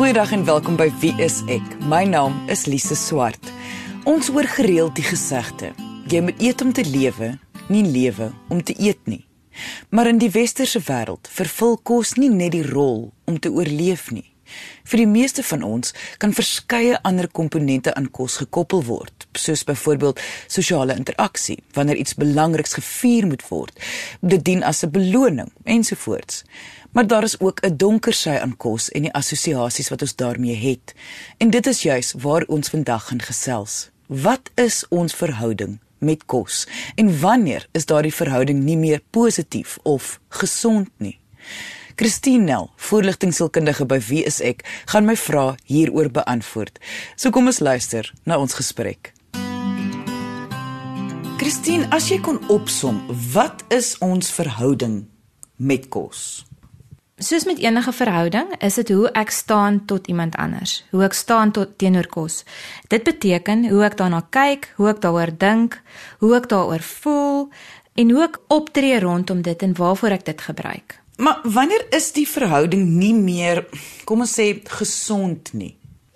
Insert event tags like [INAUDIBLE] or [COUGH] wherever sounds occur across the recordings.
Goeiedag en welkom by Wie is ek? My naam is Lise Swart. Ons hoor gereeld die gesegde: Jy moet eet om te lewe, nie lewe om te eet nie. Maar in die westerse wêreld vervul kos nie net die rol om te oorleef nie. Vir die meeste van ons kan verskeie ander komponente aan kos gekoppel word, soos byvoorbeeld sosiale interaksie, wanneer iets belangriks gevier moet word, dit dien as 'n beloning ensovoorts. Maar daar is ook 'n donker sy aan kos en die assosiasies wat ons daarmee het. En dit is juis waar ons vandag gaan gesels. Wat is ons verhouding met kos? En wanneer is daardie verhouding nie meer positief of gesond nie? Christine Nel, voorligtingsielkundige by Wie is ek, gaan my vrae hieroor beantwoord. So kom ons luister na ons gesprek. Christine, as jy kon opsom, wat is ons verhouding met kos? Soos met enige verhouding, is dit hoe ek staan tot iemand anders, hoe ek staan tot teenoor kos. Dit beteken hoe ek daarna kyk, hoe ek daaroor dink, hoe ek daaroor voel en hoe ek optree rondom dit en waarvoor ek dit gebruik. Maar wanneer is die verhouding nie meer, kom ons sê, gesond nie?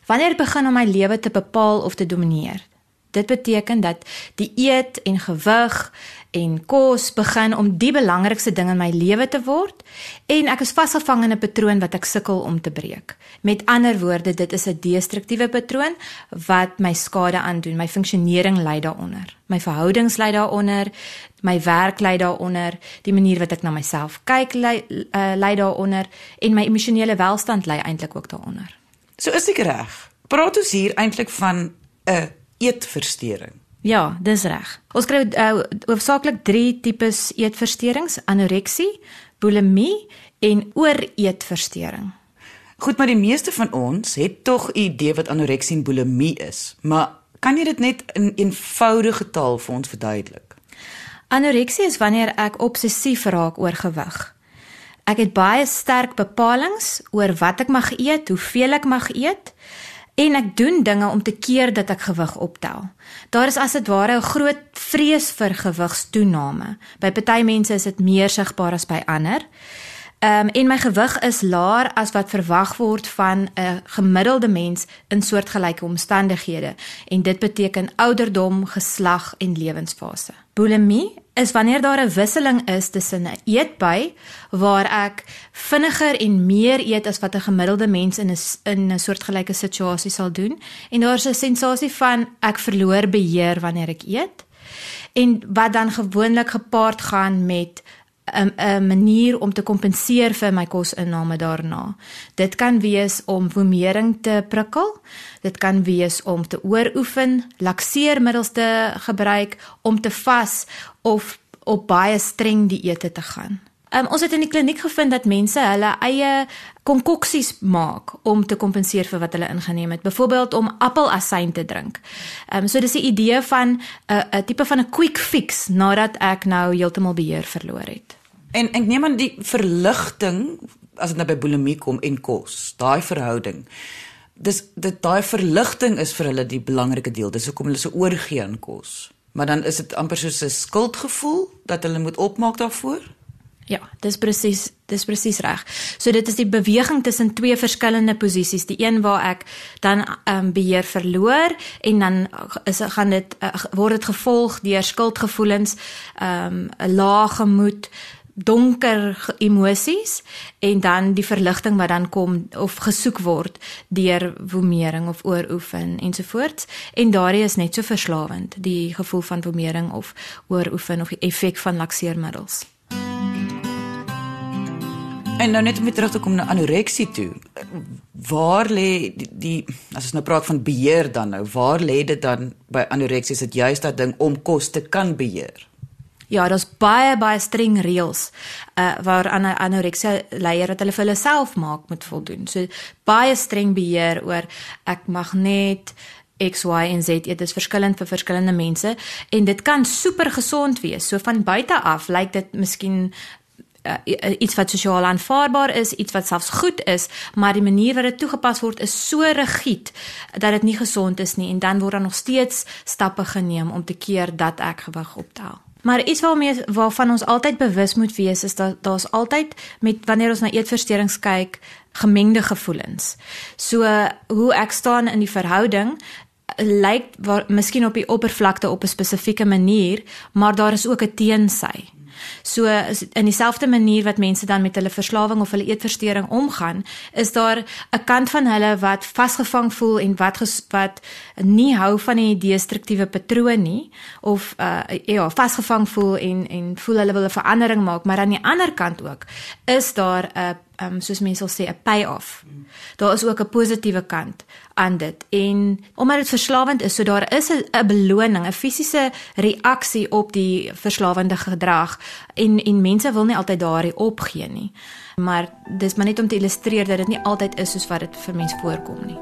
Wanneer begin om my lewe te bepaal of te domineer. Dit beteken dat die eet en gewig en kos begin om die belangrikste ding in my lewe te word en ek is vasgevang in 'n patroon wat ek sukkel om te breek. Met ander woorde, dit is 'n destruktiewe patroon wat my skade aandoen. My funksionering lei daaronder. My verhoudings lei daaronder. My werk lei daaronder. Die manier wat ek na myself kyk lei, uh, lei daaronder en my emosionele welstand lei eintlik ook daaronder. So is ek reg. Praat ons hier eintlik van 'n eetversteuring. Ja, dis reg. Ons kry uh, hoofsaaklik 3 tipes eetversteurings: anoreksie, bulimie en ooreetversteuring. Goed, maar die meeste van ons het tog 'n idee wat anoreksie en bulimie is, maar kan jy dit net in eenvoudige taal vir ons verduidelik? Anoreksie is wanneer ek obsessief raak oor gewig. Ek het baie sterk bepalinge oor wat ek mag eet, hoeveel ek mag eet en ek doen dinge om te keer dat ek gewig optel. Daar is as dit ware 'n groot vrees vir gewigstoename. By party mense is dit meer sigbaar as by ander. Ehm um, en my gewig is laer as wat verwag word van 'n gemiddelde mens in soortgelyke omstandighede en dit beteken ouderdom, geslag en lewensfase. Bulimie is wanneer daar 'n wisseling is tussen 'n eetby waar ek vinniger en meer eet as wat 'n gemiddelde mens in 'n in 'n soortgelyke situasie sal doen. En daar's 'n sensasie van ek verloor beheer wanneer ek eet. En wat dan gewoonlik gepaard gaan met 'n 'n manier om te kompenseer vir my kosinname daarna. Dit kan wees om vermering te prikkel. Dit kan wees om te ooroefen, lakseermiddels te gebruik, om te vas of op baie streng dieete te gaan. Um, ons het in die kliniek gevind dat mense hulle eie konkoksies maak om te kompenseer vir wat hulle ingeneem het. Byvoorbeeld om appelasyn te drink. Ehm um, so dis die idee van 'n uh, 'n tipe van 'n quick fix nadat ek nou heeltemal beheer verloor het. En ek neem aan die verligting as dit nou by bulimie kom en kos, daai verhouding. Dis dit daai verligting is vir hulle die belangrike deel. Dis hoekom hulle so oorgee aan kos. Maar dan is dit amper soos 'n skuldgevoel dat hulle moet opmaak daarvoor. Ja, dis presies, dis presies reg. So dit is die beweging tussen twee verskillende posisies, die een waar ek dan ehm um, beheer verloor en dan is gaan dit uh, word dit gevolg deur skuldgevoelens, ehm um, 'n lae gemoed, donker emosies en dan die verligting wat dan kom of gesoek word deur woemering of ooroefen ensovoorts en daardie is net so verslawend die gevoel van woemering of ooroefen of die effek van lakseermiddels. En nou net om terug te kom na anoreksie toe. Waar lê die, die as ons nou praat van beheer dan nou, waar lê dit dan by anoreksie? Is dit juist dat ding om kos te kan beheer? Ja, daar's baie baie streng reëls uh waar aan 'n anoreksie leier wat hulle vir hulle self maak moet voldoen. So baie streng beheer oor ek mag net X, Y en Z eet. Dit is verskillend vir verskillende mense en dit kan super gesond wees. So van buite af lyk dit miskien uh, iets wat sosiaal aanvaarbaar is, iets wat selfs goed is, maar die manier wat dit toegepas word is so rigied dat dit nie gesond is nie en dan word daar nog steeds stappe geneem om te keer dat ek gewig optel. Maar iets waarmee waarvan ons altyd bewus moet wees is dat daar's altyd met wanneer ons na eetversteurings kyk, gemengde gevoelens. So hoe ek staan in die verhouding lyk miskien op die oppervlakte op 'n spesifieke manier, maar daar is ook 'n teensy. So in dieselfde manier wat mense dan met hulle verslawing of hulle eetversteuring omgaan, is daar 'n kant van hulle wat vasgevang voel en wat ges, wat nie hou van die destruktiewe patroon nie of uh ja, vasgevang voel en en voel hulle wil 'n verandering maak, maar aan die ander kant ook is daar 'n um, soos mense sal sê 'n payoff. Daar is ook 'n positiewe kant aan dit. En omdat dit verslawend is, so daar is 'n beloning, 'n fisiese reaksie op die verslawende gedrag en en mense wil nie altyd daardie opgee nie. Maar dis maar net om te illustreer dat dit nie altyd is soos wat dit vir mense voorkom nie.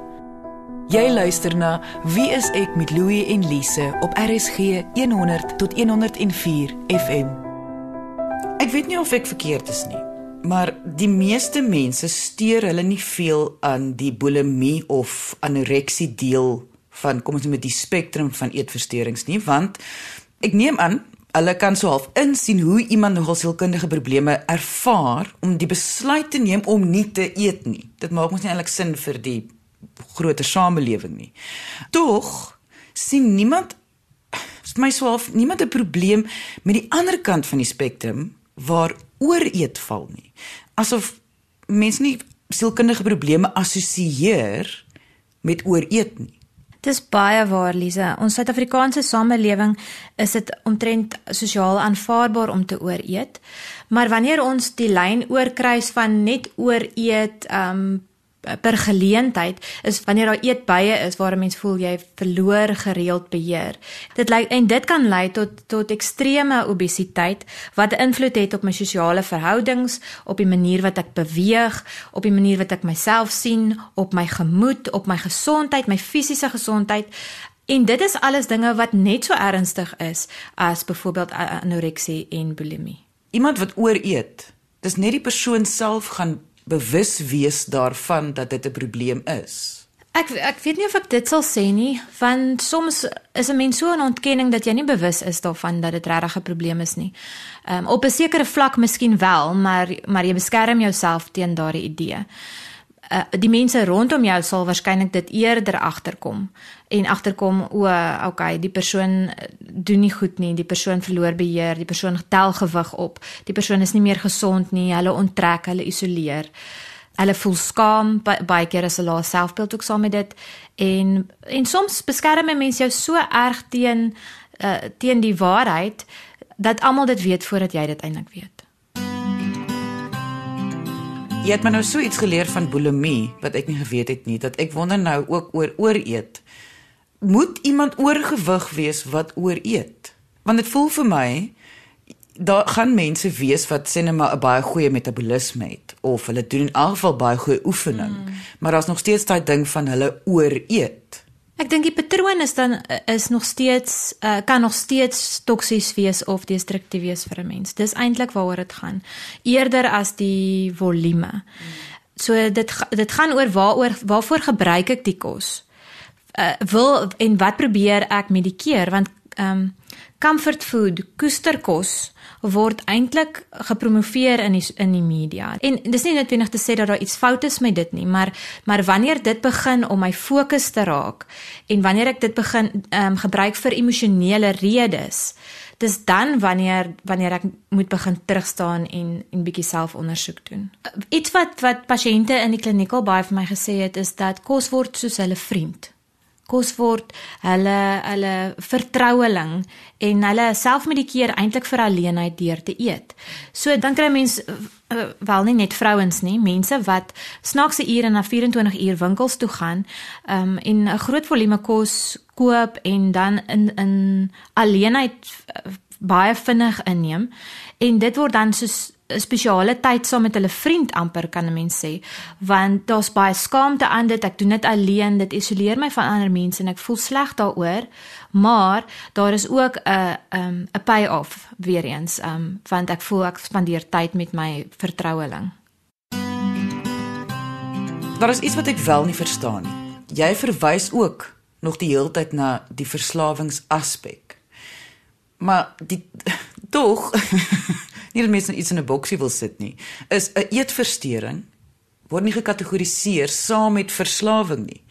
Jy luister na Wie is ek met Louie en Lise op RSG 100 tot 104 FM. Ek weet nie of ek verkeerd is nie. Maar die meeste mense steur hulle nie veel aan die bulimie of anoreksie deel van kom ons noem dit die spektrum van eetversteurings nie, want ek neem aan hulle kan so half insien hoe iemand nogal sielkundige probleme ervaar om die besluit te neem om nie te eet nie. Dit maak mos nie eintlik sin vir die groter samelewing nie. Tog sien niemand vir my so half niemand 'n probleem met die ander kant van die spektrum waar ooreet val nie. Asof mense nie sielkundige probleme assosieer met ooreet nie. Dis baie waar Lize. Ons Suid-Afrikaanse samelewing is dit omtrent sosiaal aanvaarbaar om te ooreet. Maar wanneer ons die lyn oorkruis van net ooreet, ehm um, per geleentheid is wanneer daar eet bye is waar 'n mens voel jy verloor gereeld beheer. Dit lei en dit kan lei tot tot ekstreme obesiteit wat 'n invloed het op my sosiale verhoudings, op die manier wat ek beweeg, op die manier wat ek myself sien, op my gemoed, op my gesondheid, my fisiese gesondheid. En dit is alles dinge wat net so ernstig is as byvoorbeeld anoreksie en bulimie. Iemand wat ooreet, dis net die persoon self gaan bewus wees daarvan dat dit 'n probleem is. Ek ek weet nie of ek dit sal sê nie, want soms is 'n mens so in ontkenning dat jy nie bewus is daarvan dat dit regtig 'n probleem is nie. Ehm um, op 'n sekere vlak miskien wel, maar maar jy beskerm jouself teen daardie idee uh, die mense rondom jou sal waarskynlik dit eerder agterkom en agterkom o, okay, die persoon eh, doen nie goed nie, die persoon verloor beheer, die persoon tel gewig op, die persoon is nie meer gesond nie, hulle onttrek, hulle isoleer. Hulle voel skaam, baie keer is hulle selfbeeld ook saam met dit. En en soms beskerm mense jou so erg teen uh, teen die waarheid dat almal dit weet voordat jy dit eintlik weet. Jy het my nou so iets geleer van bulimie wat ek nie geweet het nie dat ek wonder nou ook oor ooreet. Moet iemand oorgewig wees wat ooreet? Want dit voel vir my daar gaan mense wees wat sê net maar 'n baie goeie metabolisme het of hulle doen in elk geval baie goeie oefening, mm. maar daar's nog steeds daai ding van hulle ooreet. Ek dink die patroon is dan is nog steeds uh, kan nog steeds toksies wees of destruktief wees vir 'n mens. Dis eintlik waaroor dit gaan. Eerder as die volume. So dit dit gaan oor waaroor waarvoor gebruik ek die kos? Uh, wil en wat probeer ek medikeer want ehm um, comfort food, koesterkos word eintlik gepromoveer in die in die media. En dis nie noodwendig te sê dat daar iets fout is met dit nie, maar maar wanneer dit begin om my fokus te raak en wanneer ek dit begin ehm um, gebruik vir emosionele redes, dis dan wanneer wanneer ek moet begin terugstaan en en bietjie selfondersoek doen. Iets wat wat pasiënte in die kliniek al baie vir my gesê het is dat kos word soos hulle vriend kos word hulle hulle vertroueling en hulle selfmedikeer eintlik vir alleenheid deur te eet. So dan kry mense uh, wel nie net vrouens nie, mense wat snaakse ure na 24 uur winkels toe gaan um, en 'n groot volume kos koop en dan in in alleenheid uh, baie vinnig inneem en dit word dan soos spesiale tyd saam met hulle vriend amper kan 'n mens sê. Want daar's baie skaamte aan dit. Ek doen dit alleen. Dit isoleer my van ander mense en ek voel sleg daaroor. Maar daar is ook 'n 'n 'n payoff weer eens um, want ek voel ek spandeer tyd met my vertroueling. Daar is iets wat ek wel nie verstaan nie. Jy verwys ook nog die hele tyd na die verslawingsaspek. Maar die [LAUGHS] tog nie dat mense iets in 'n boksie wil sit nie, is 'n eetversteuring word nie gekategoriseer saam met verslawing nie.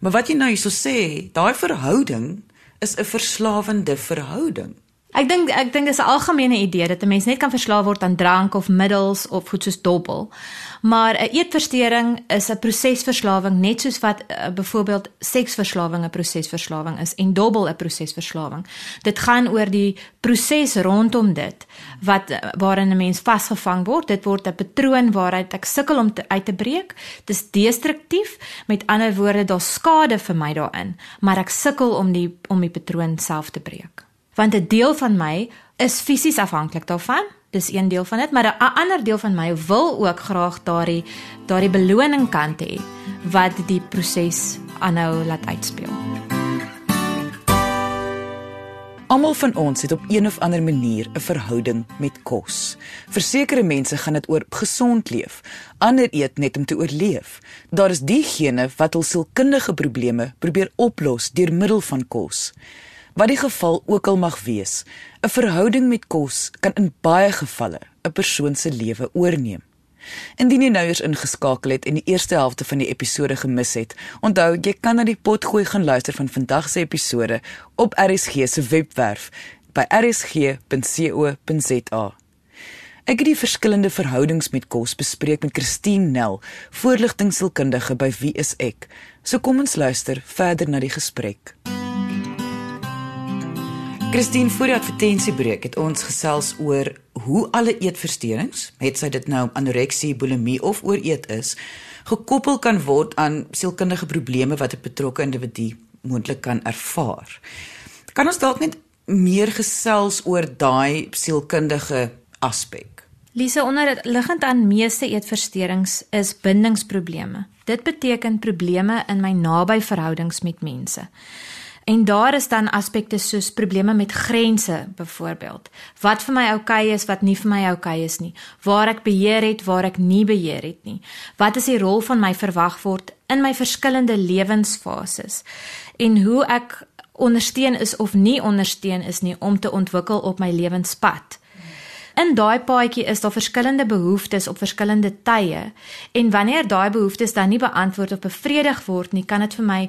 Maar wat jy nou hierso sê, daai verhouding is 'n verslawende verhouding. Ek dink ek dink dis 'n algemene idee dat 'n mens net kan verslaaf word aan drank of middels of goed soos dobbel. Maar 'n eetversteuring is 'n prosesverslawing net soos wat uh, byvoorbeeld seksverslawing 'n prosesverslawing is en dobbel 'n prosesverslawing. Dit gaan oor die proses rondom dit wat uh, waarin 'n mens vasgevang word. Dit word 'n patroon waaruit ek sukkel om te, uit te breek. Dis destruktief. Met ander woorde, daar's skade vir my daarin, maar ek sukkel om die om die patroon self te breek want 'n deel van my is fisies afhanklik daarvan. Dis een deel van dit, maar 'n ander deel van my wil ook graag daardie daardie beloning kant hê wat die proses aanhou laat uitspeel. Almal van ons het op een of ander manier 'n verhouding met kos. Vir sekere mense gaan dit oor gesond leef. Ander eet net om te oorleef. Daar is diegene wat hul sielkundige probleme probeer oplos deur middel van kos. Wat die geval ook al mag wees, 'n verhouding met kos kan in baie gevalle 'n persoon se lewe oorneem. Indien jy nou eers ingeskakel het en die eerste helfte van die episode gemis het, onthou jy kan na die potgooi gaan luister van vandag se episode op RSG se webwerf by rsg.co.za. Ek het die verskillende verhoudings met kos bespreek met Christine Nel, voorligtingsielkundige by Wie is ek. So kom ons luister verder na die gesprek. Christine voor die advertensiebreek het ons gesels oor hoe alle eetversteurings, het sy dit nou anoreksie, bulimie of ooreet is, gekoppel kan word aan sielkundige probleme wat 'n betrokke individu moontlik kan ervaar. Kan ons dalk net meer gesels oor daai sielkundige aspek? Lise onder liggend aan meeste eetversteurings is bindingsprobleme. Dit beteken probleme in my naby verhoudings met mense. En daar is dan aspekte soos probleme met grense byvoorbeeld. Wat vir my oukei okay is, wat nie vir my oukei okay is nie. Waar ek beheer het, waar ek nie beheer het nie. Wat is die rol van my verwag word in my verskillende lewensfases en hoe ek ondersteun is of nie ondersteun is nie om te ontwikkel op my lewenspad. In daai paadjie is daar verskillende behoeftes op verskillende tye en wanneer daai behoeftes dan nie beantwoord of bevredig word nie, kan dit vir my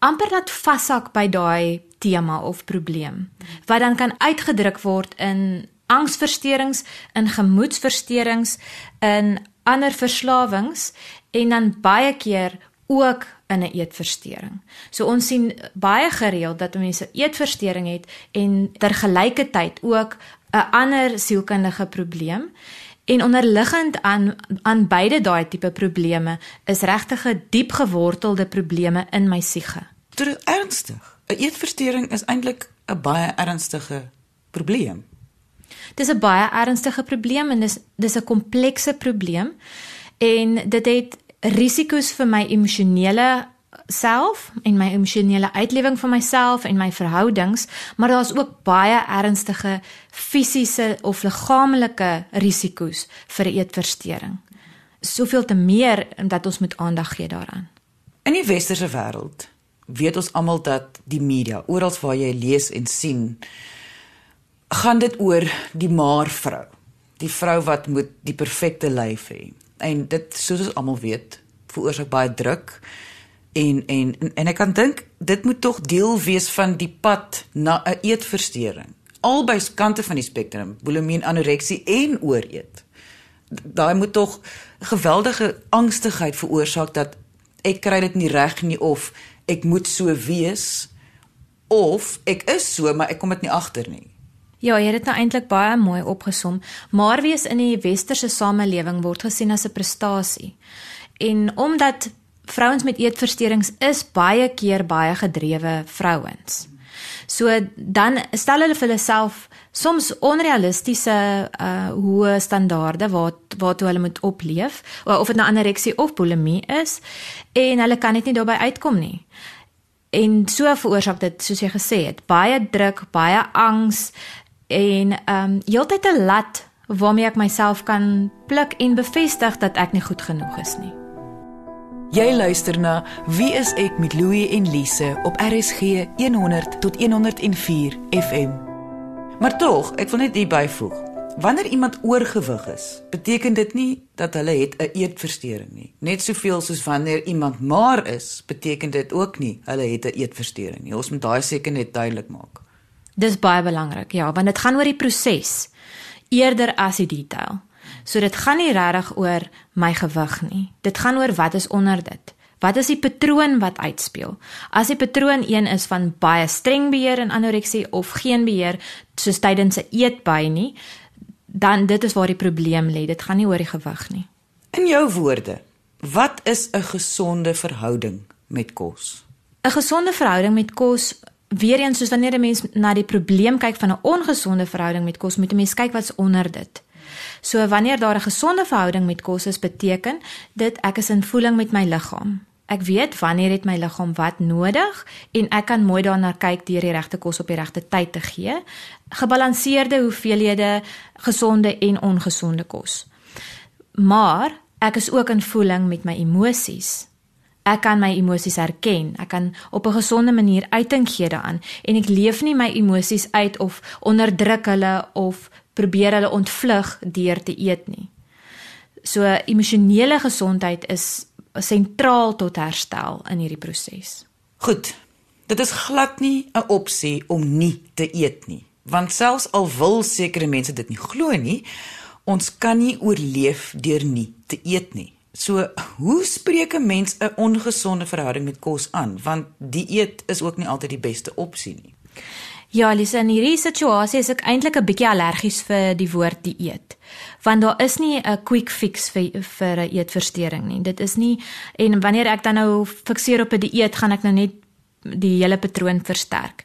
amper net vashak by daai tema of probleem wat dan kan uitgedruk word in angsversteurings, in gemoedsversteurings, in ander verslawings en dan baie keer ook in 'n eetversteuring. So ons sien baie gereeld dat mense eetversteuring het en tergelykertyd ook 'n ander sielkundige probleem. En onderliggend aan aan beide daai tipe probleme is regtig 'n diep gewortelde probleme in my siege. Dit is ernstig. 'n Eetversteuring is eintlik 'n baie ernstige probleem. Dis 'n baie ernstige probleem en dis dis 'n komplekse probleem en dit het risiko's vir my emosionele self en my emosionele uitlewing van myself en my verhoudings, maar daar's ook baie ernstige fisiese of liggaamlike risiko's vir eetversteuring. Soveel te meer dat ons moet aandag gee daaraan. In die westerse wêreld weet ons almal dat die media, oral waar jy lees en sien, gaan dit oor die maar vrou. Die vrou wat moet die perfekte lyf hê. En dit soos ons almal weet, veroorsaak baie druk en en en ek kan dink dit moet tog deel wees van die pad na 'n eetversteuring albei kante van die spektrum bulimie anoreksie en ooreet daai moet tog geweldige angstigheid veroorsaak dat ek kry dit nie reg nie of ek moet so wees of ek is so maar ek kom dit nie agter nie Ja, jy het dit nou eintlik baie mooi opgesom, maar wees in die westerse samelewing word gesien as 'n prestasie. En omdat vrouens met eetversteurings is baie keer baie gedrewe vrouens. So dan stel hulle vir hulle self soms onrealistiese uh hoë standaarde wat wat hulle moet opleef of dit nou anoreksie of bulimie is en hulle kan net nie daarbey uitkom nie. En so veroorsaak dit soos jy gesê het, baie druk, baie angs en um heeltyd 'n lat waarmee ek myself kan pluk en bevestig dat ek nie goed genoeg is nie. Jy luister na Wie is ek met Louie en Lise op RSG 100 tot 104 FM. Maar tog, ek wil net hier byvoeg. Wanneer iemand oorgewig is, beteken dit nie dat hulle het 'n eetversteuring nie. Net soveel soos wanneer iemand maar is, beteken dit ook nie hulle het 'n eetversteuring nie. Ons moet daai seker net duidelik maak. Dis baie belangrik, ja, want dit gaan oor die proses eerder as die detail. So dit gaan nie regtig oor my gewig nie. Dit gaan oor wat is onder dit. Wat is die patroon wat uitspeel? As die patroon een is van baie streng beheer en anoreksie of geen beheer soos tydens 'n eetby nie, dan dit is waar die probleem lê. Dit gaan nie oor die gewig nie. In jou woorde, wat is 'n gesonde verhouding met kos? 'n Gesonde verhouding met kos Weer eens soos wanneer 'n mens na die probleem kyk van 'n ongesonde verhouding met kos, moet 'n mens kyk wat's onder dit. So wanneer daar 'n gesonde verhouding met kos is, beteken dit ek is in voeling met my liggaam. Ek weet wanneer het my liggaam wat nodig en ek kan mooi daarna kyk deur die regte kos op die regte tyd te gee. Gebalanseerde hoeveelhede gesonde en ongesonde kos. Maar ek is ook in voeling met my emosies. Ek kan my emosies herken. Ek kan op 'n gesonde manier uiting gee daaraan en ek leef nie my emosies uit of onderdruk hulle of probeer hulle ontvlug deur te eet nie. So emosionele gesondheid is sentraal tot herstel in hierdie proses. Goed. Dit is glad nie 'n opsie om nie te eet nie, want selfs al wil sekere mense dit nie glo nie, ons kan nie oorleef deur nie te eet nie. So, hoe spreek 'n mens 'n ongesonde verhouding met kos aan? Want dieet is ook nie altyd die beste opsie nie. Ja, Lisa, in hierdie situasie is ek eintlik 'n bietjie allergies vir die woord dieet. Want daar is nie 'n quick fix vir vir 'n eetversteuring nie. Dit is nie en wanneer ek dan nou fikseer op 'n die dieet, gaan ek nou net die hele patroon versterk.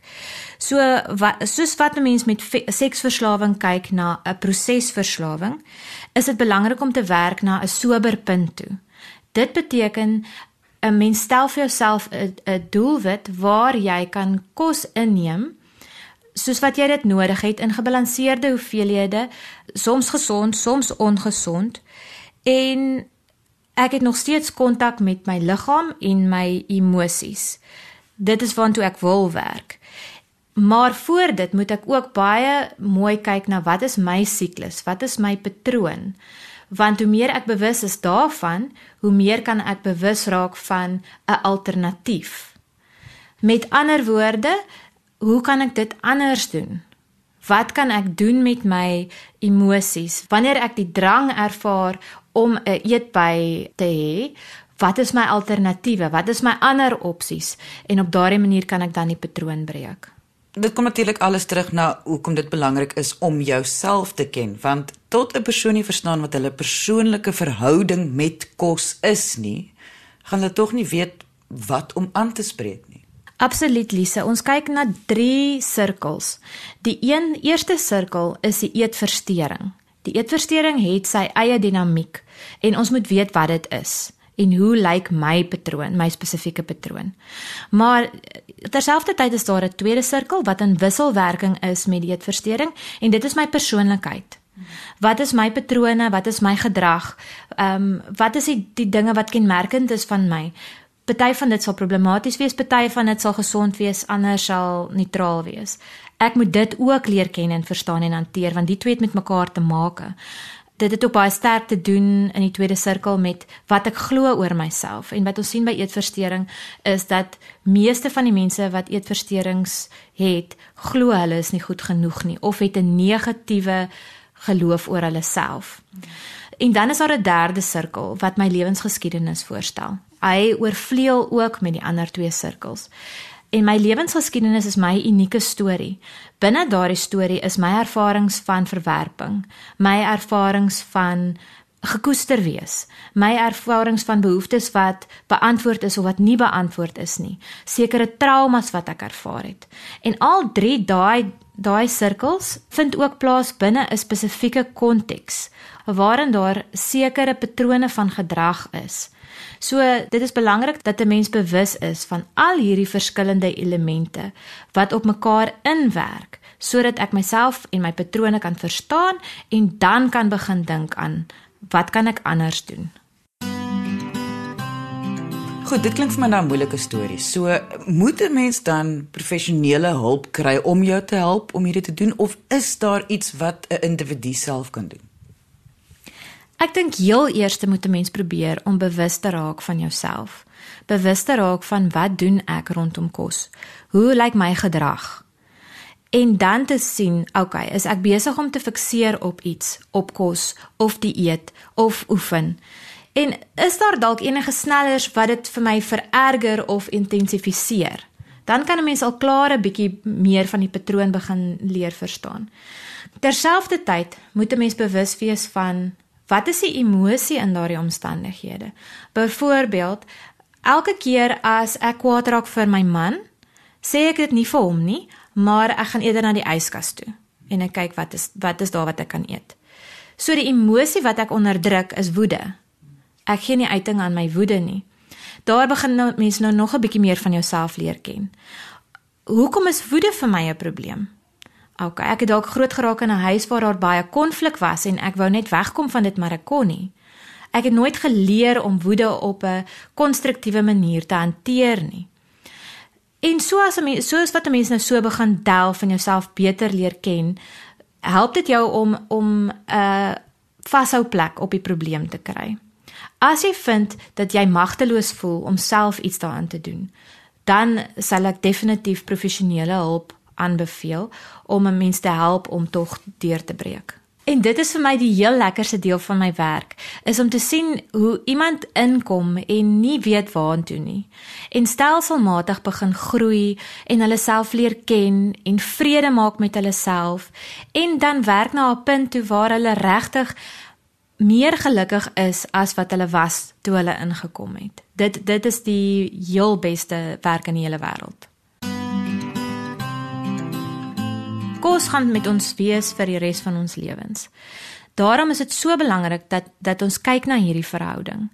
So wat soos wat 'n mens met seksverslawing kyk na 'n prosesverslawing, is dit belangrik om te werk na 'n sober punt toe. Dit beteken 'n mens stel vir jouself 'n doelwit waar jy kan kos inneem soos wat jy dit nodig het in gebalanseerde hoeveelhede, soms gesond, soms ongesond. En ek het nog steeds kontak met my liggaam en my emosies. Dit is waartoe ek wil werk. Maar voor dit moet ek ook baie mooi kyk na wat is my siklus? Wat is my patroon? Want hoe meer ek bewus is daarvan, hoe meer kan ek bewus raak van 'n alternatief. Met ander woorde, hoe kan ek dit anders doen? Wat kan ek doen met my emosies wanneer ek die drang ervaar om 'n eetby te hê? Wat is my alternatiewe? Wat is my ander opsies? En op daardie manier kan ek dan die patroon breek. Dit kom natuurlik alles terug na hoekom dit belangrik is om jouself te ken, want tot 'n persoon nie verstaan wat hulle persoonlike verhouding met kos is nie, gaan hulle tog nie weet wat om aan te spreek nie. Absoluut Lise, ons kyk na 3 sirkels. Die een eerste sirkel is die eetversteuring. Die eetversteuring het sy eie dinamiek en ons moet weet wat dit is en hoe lyk my patroon, my spesifieke patroon. Maar terselfdertyd is daar 'n tweede sirkel wat in wisselwerking is met die eetversteuring en dit is my persoonlikheid. Wat is my patrone? Wat is my gedrag? Ehm um, wat is die, die dinge wat kenmerkend is van my? Party van dit sal problematies wees, party van dit sal gesond wees, ander sal neutraal wees. Ek moet dit ook leer ken en verstaan en hanteer want die twee het met mekaar te maak. Dit het ook baie sterk te doen in die tweede sirkel met wat ek glo oor myself en wat ons sien by eetversteuring is dat meeste van die mense wat eetversteurings het, glo hulle is nie goed genoeg nie of het 'n negatiewe geloof oor hulle self. En dan is daar 'n derde sirkel wat my lewensgeskiedenis voorstel. Hy oorvleuel ook met die ander twee sirkels. En my lewensgeskiedenis is my unieke storie. Binne daardie storie is my ervarings van verwerping, my ervarings van gekoester wees, my ervarings van behoeftes wat beantwoord is of wat nie beantwoord is nie, sekere traumas wat ek ervaar het. En al drie daai daai sirkels vind ook plaas binne 'n spesifieke konteks waarin daar sekere patrone van gedrag is. So dit is belangrik dat 'n mens bewus is van al hierdie verskillende elemente wat op mekaar inwerk sodat ek myself en my patrone kan verstaan en dan kan begin dink aan wat kan ek anders doen. Goed, dit klink vir my nou 'n moeilike storie. So, moet 'n mens dan professionele hulp kry om jou te help om hierdie te doen of is daar iets wat 'n individu self kan doen? Ek dink heel eers moet 'n mens probeer om bewus te raak van jouself. Bewus te raak van wat doen ek rondom kos? Hoe lyk my gedrag? En dan te sien, okay, is ek besig om te fikseer op iets, op kos of dieet of oefen? En is daar dalk enige snellers wat dit vir my vererger of intensifiseer? Dan kan 'n mens al klaar 'n bietjie meer van die patroon begin leer verstaan. Terselfdertyd moet 'n mens bewus wees van Wat is die emosie in daardie omstandighede? Byvoorbeeld, elke keer as ek kwaad raak vir my man, sê ek dit nie vir hom nie, maar ek gaan eerder na die yskas toe en ek kyk wat is wat is daar wat ek kan eet. So die emosie wat ek onderdruk is woede. Ek gee nie uiting aan my woede nie. Daar begin nou mense nou nog 'n bietjie meer van jouself leer ken. Hoekom is woede vir my 'n probleem? OK, ek het dalk groot geraak in 'n huis waar daar baie konflik was en ek wou net wegkom van dit maar ek kon nie. Ek het nooit geleer om woede op 'n konstruktiewe manier te hanteer nie. En so as 'n mens soos wat 'n mens nou so begin delf en jouself beter leer ken, help dit jou om om 'n vashou plek op die probleem te kry. As jy vind dat jy magteloos voel om self iets daaraan te doen, dan sal ek definitief professionele hulp aanbeveel om 'n mens te help om tog deur te breek. En dit is vir my die heel lekkerste deel van my werk, is om te sien hoe iemand inkom en nie weet waartoe nie en stelselmatig begin groei en hulle self leer ken en vrede maak met hulle self en dan werk na 'n punt toe waar hulle regtig meer gelukkig is as wat hulle was toe hulle ingekom het. Dit dit is die heel beste werk in die hele wêreld. Kos gaan met ons wees vir die res van ons lewens. Daarom is dit so belangrik dat dat ons kyk na hierdie verhouding.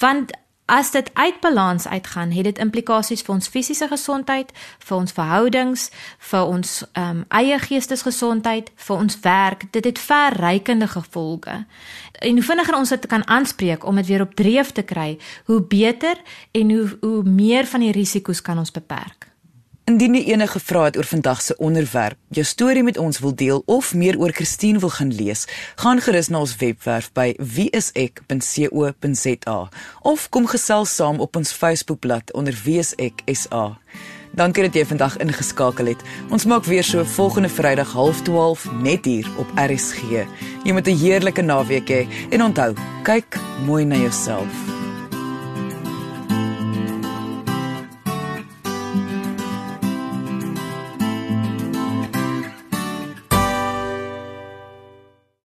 Want as dit uit balans uitgaan, het dit implikasies vir ons fisiese gesondheid, vir ons verhoudings, vir ons um, eie geestesgesondheid, vir ons werk. Dit het verrykende gevolge. En hoe vinniger ons dit kan aanspreek om dit weer op dreef te kry, hoe beter en hoe hoe meer van die risiko's kan ons beperk. Indien jy enige vrae het oor vandag se onderwerp, jou storie met ons wil deel of meer oor Christine wil gaan lees, gaan gerus na ons webwerf by wieisek.co.za of kom gesels saam op ons Facebookblad onder wieiseksa. Dankie dat jy vandag ingeskakel het. Ons maak weer so volgende Vrydag 12:30 net hier op RSG. Jy moet 'n heerlike naweek hê en onthou, kyk mooi na jouself.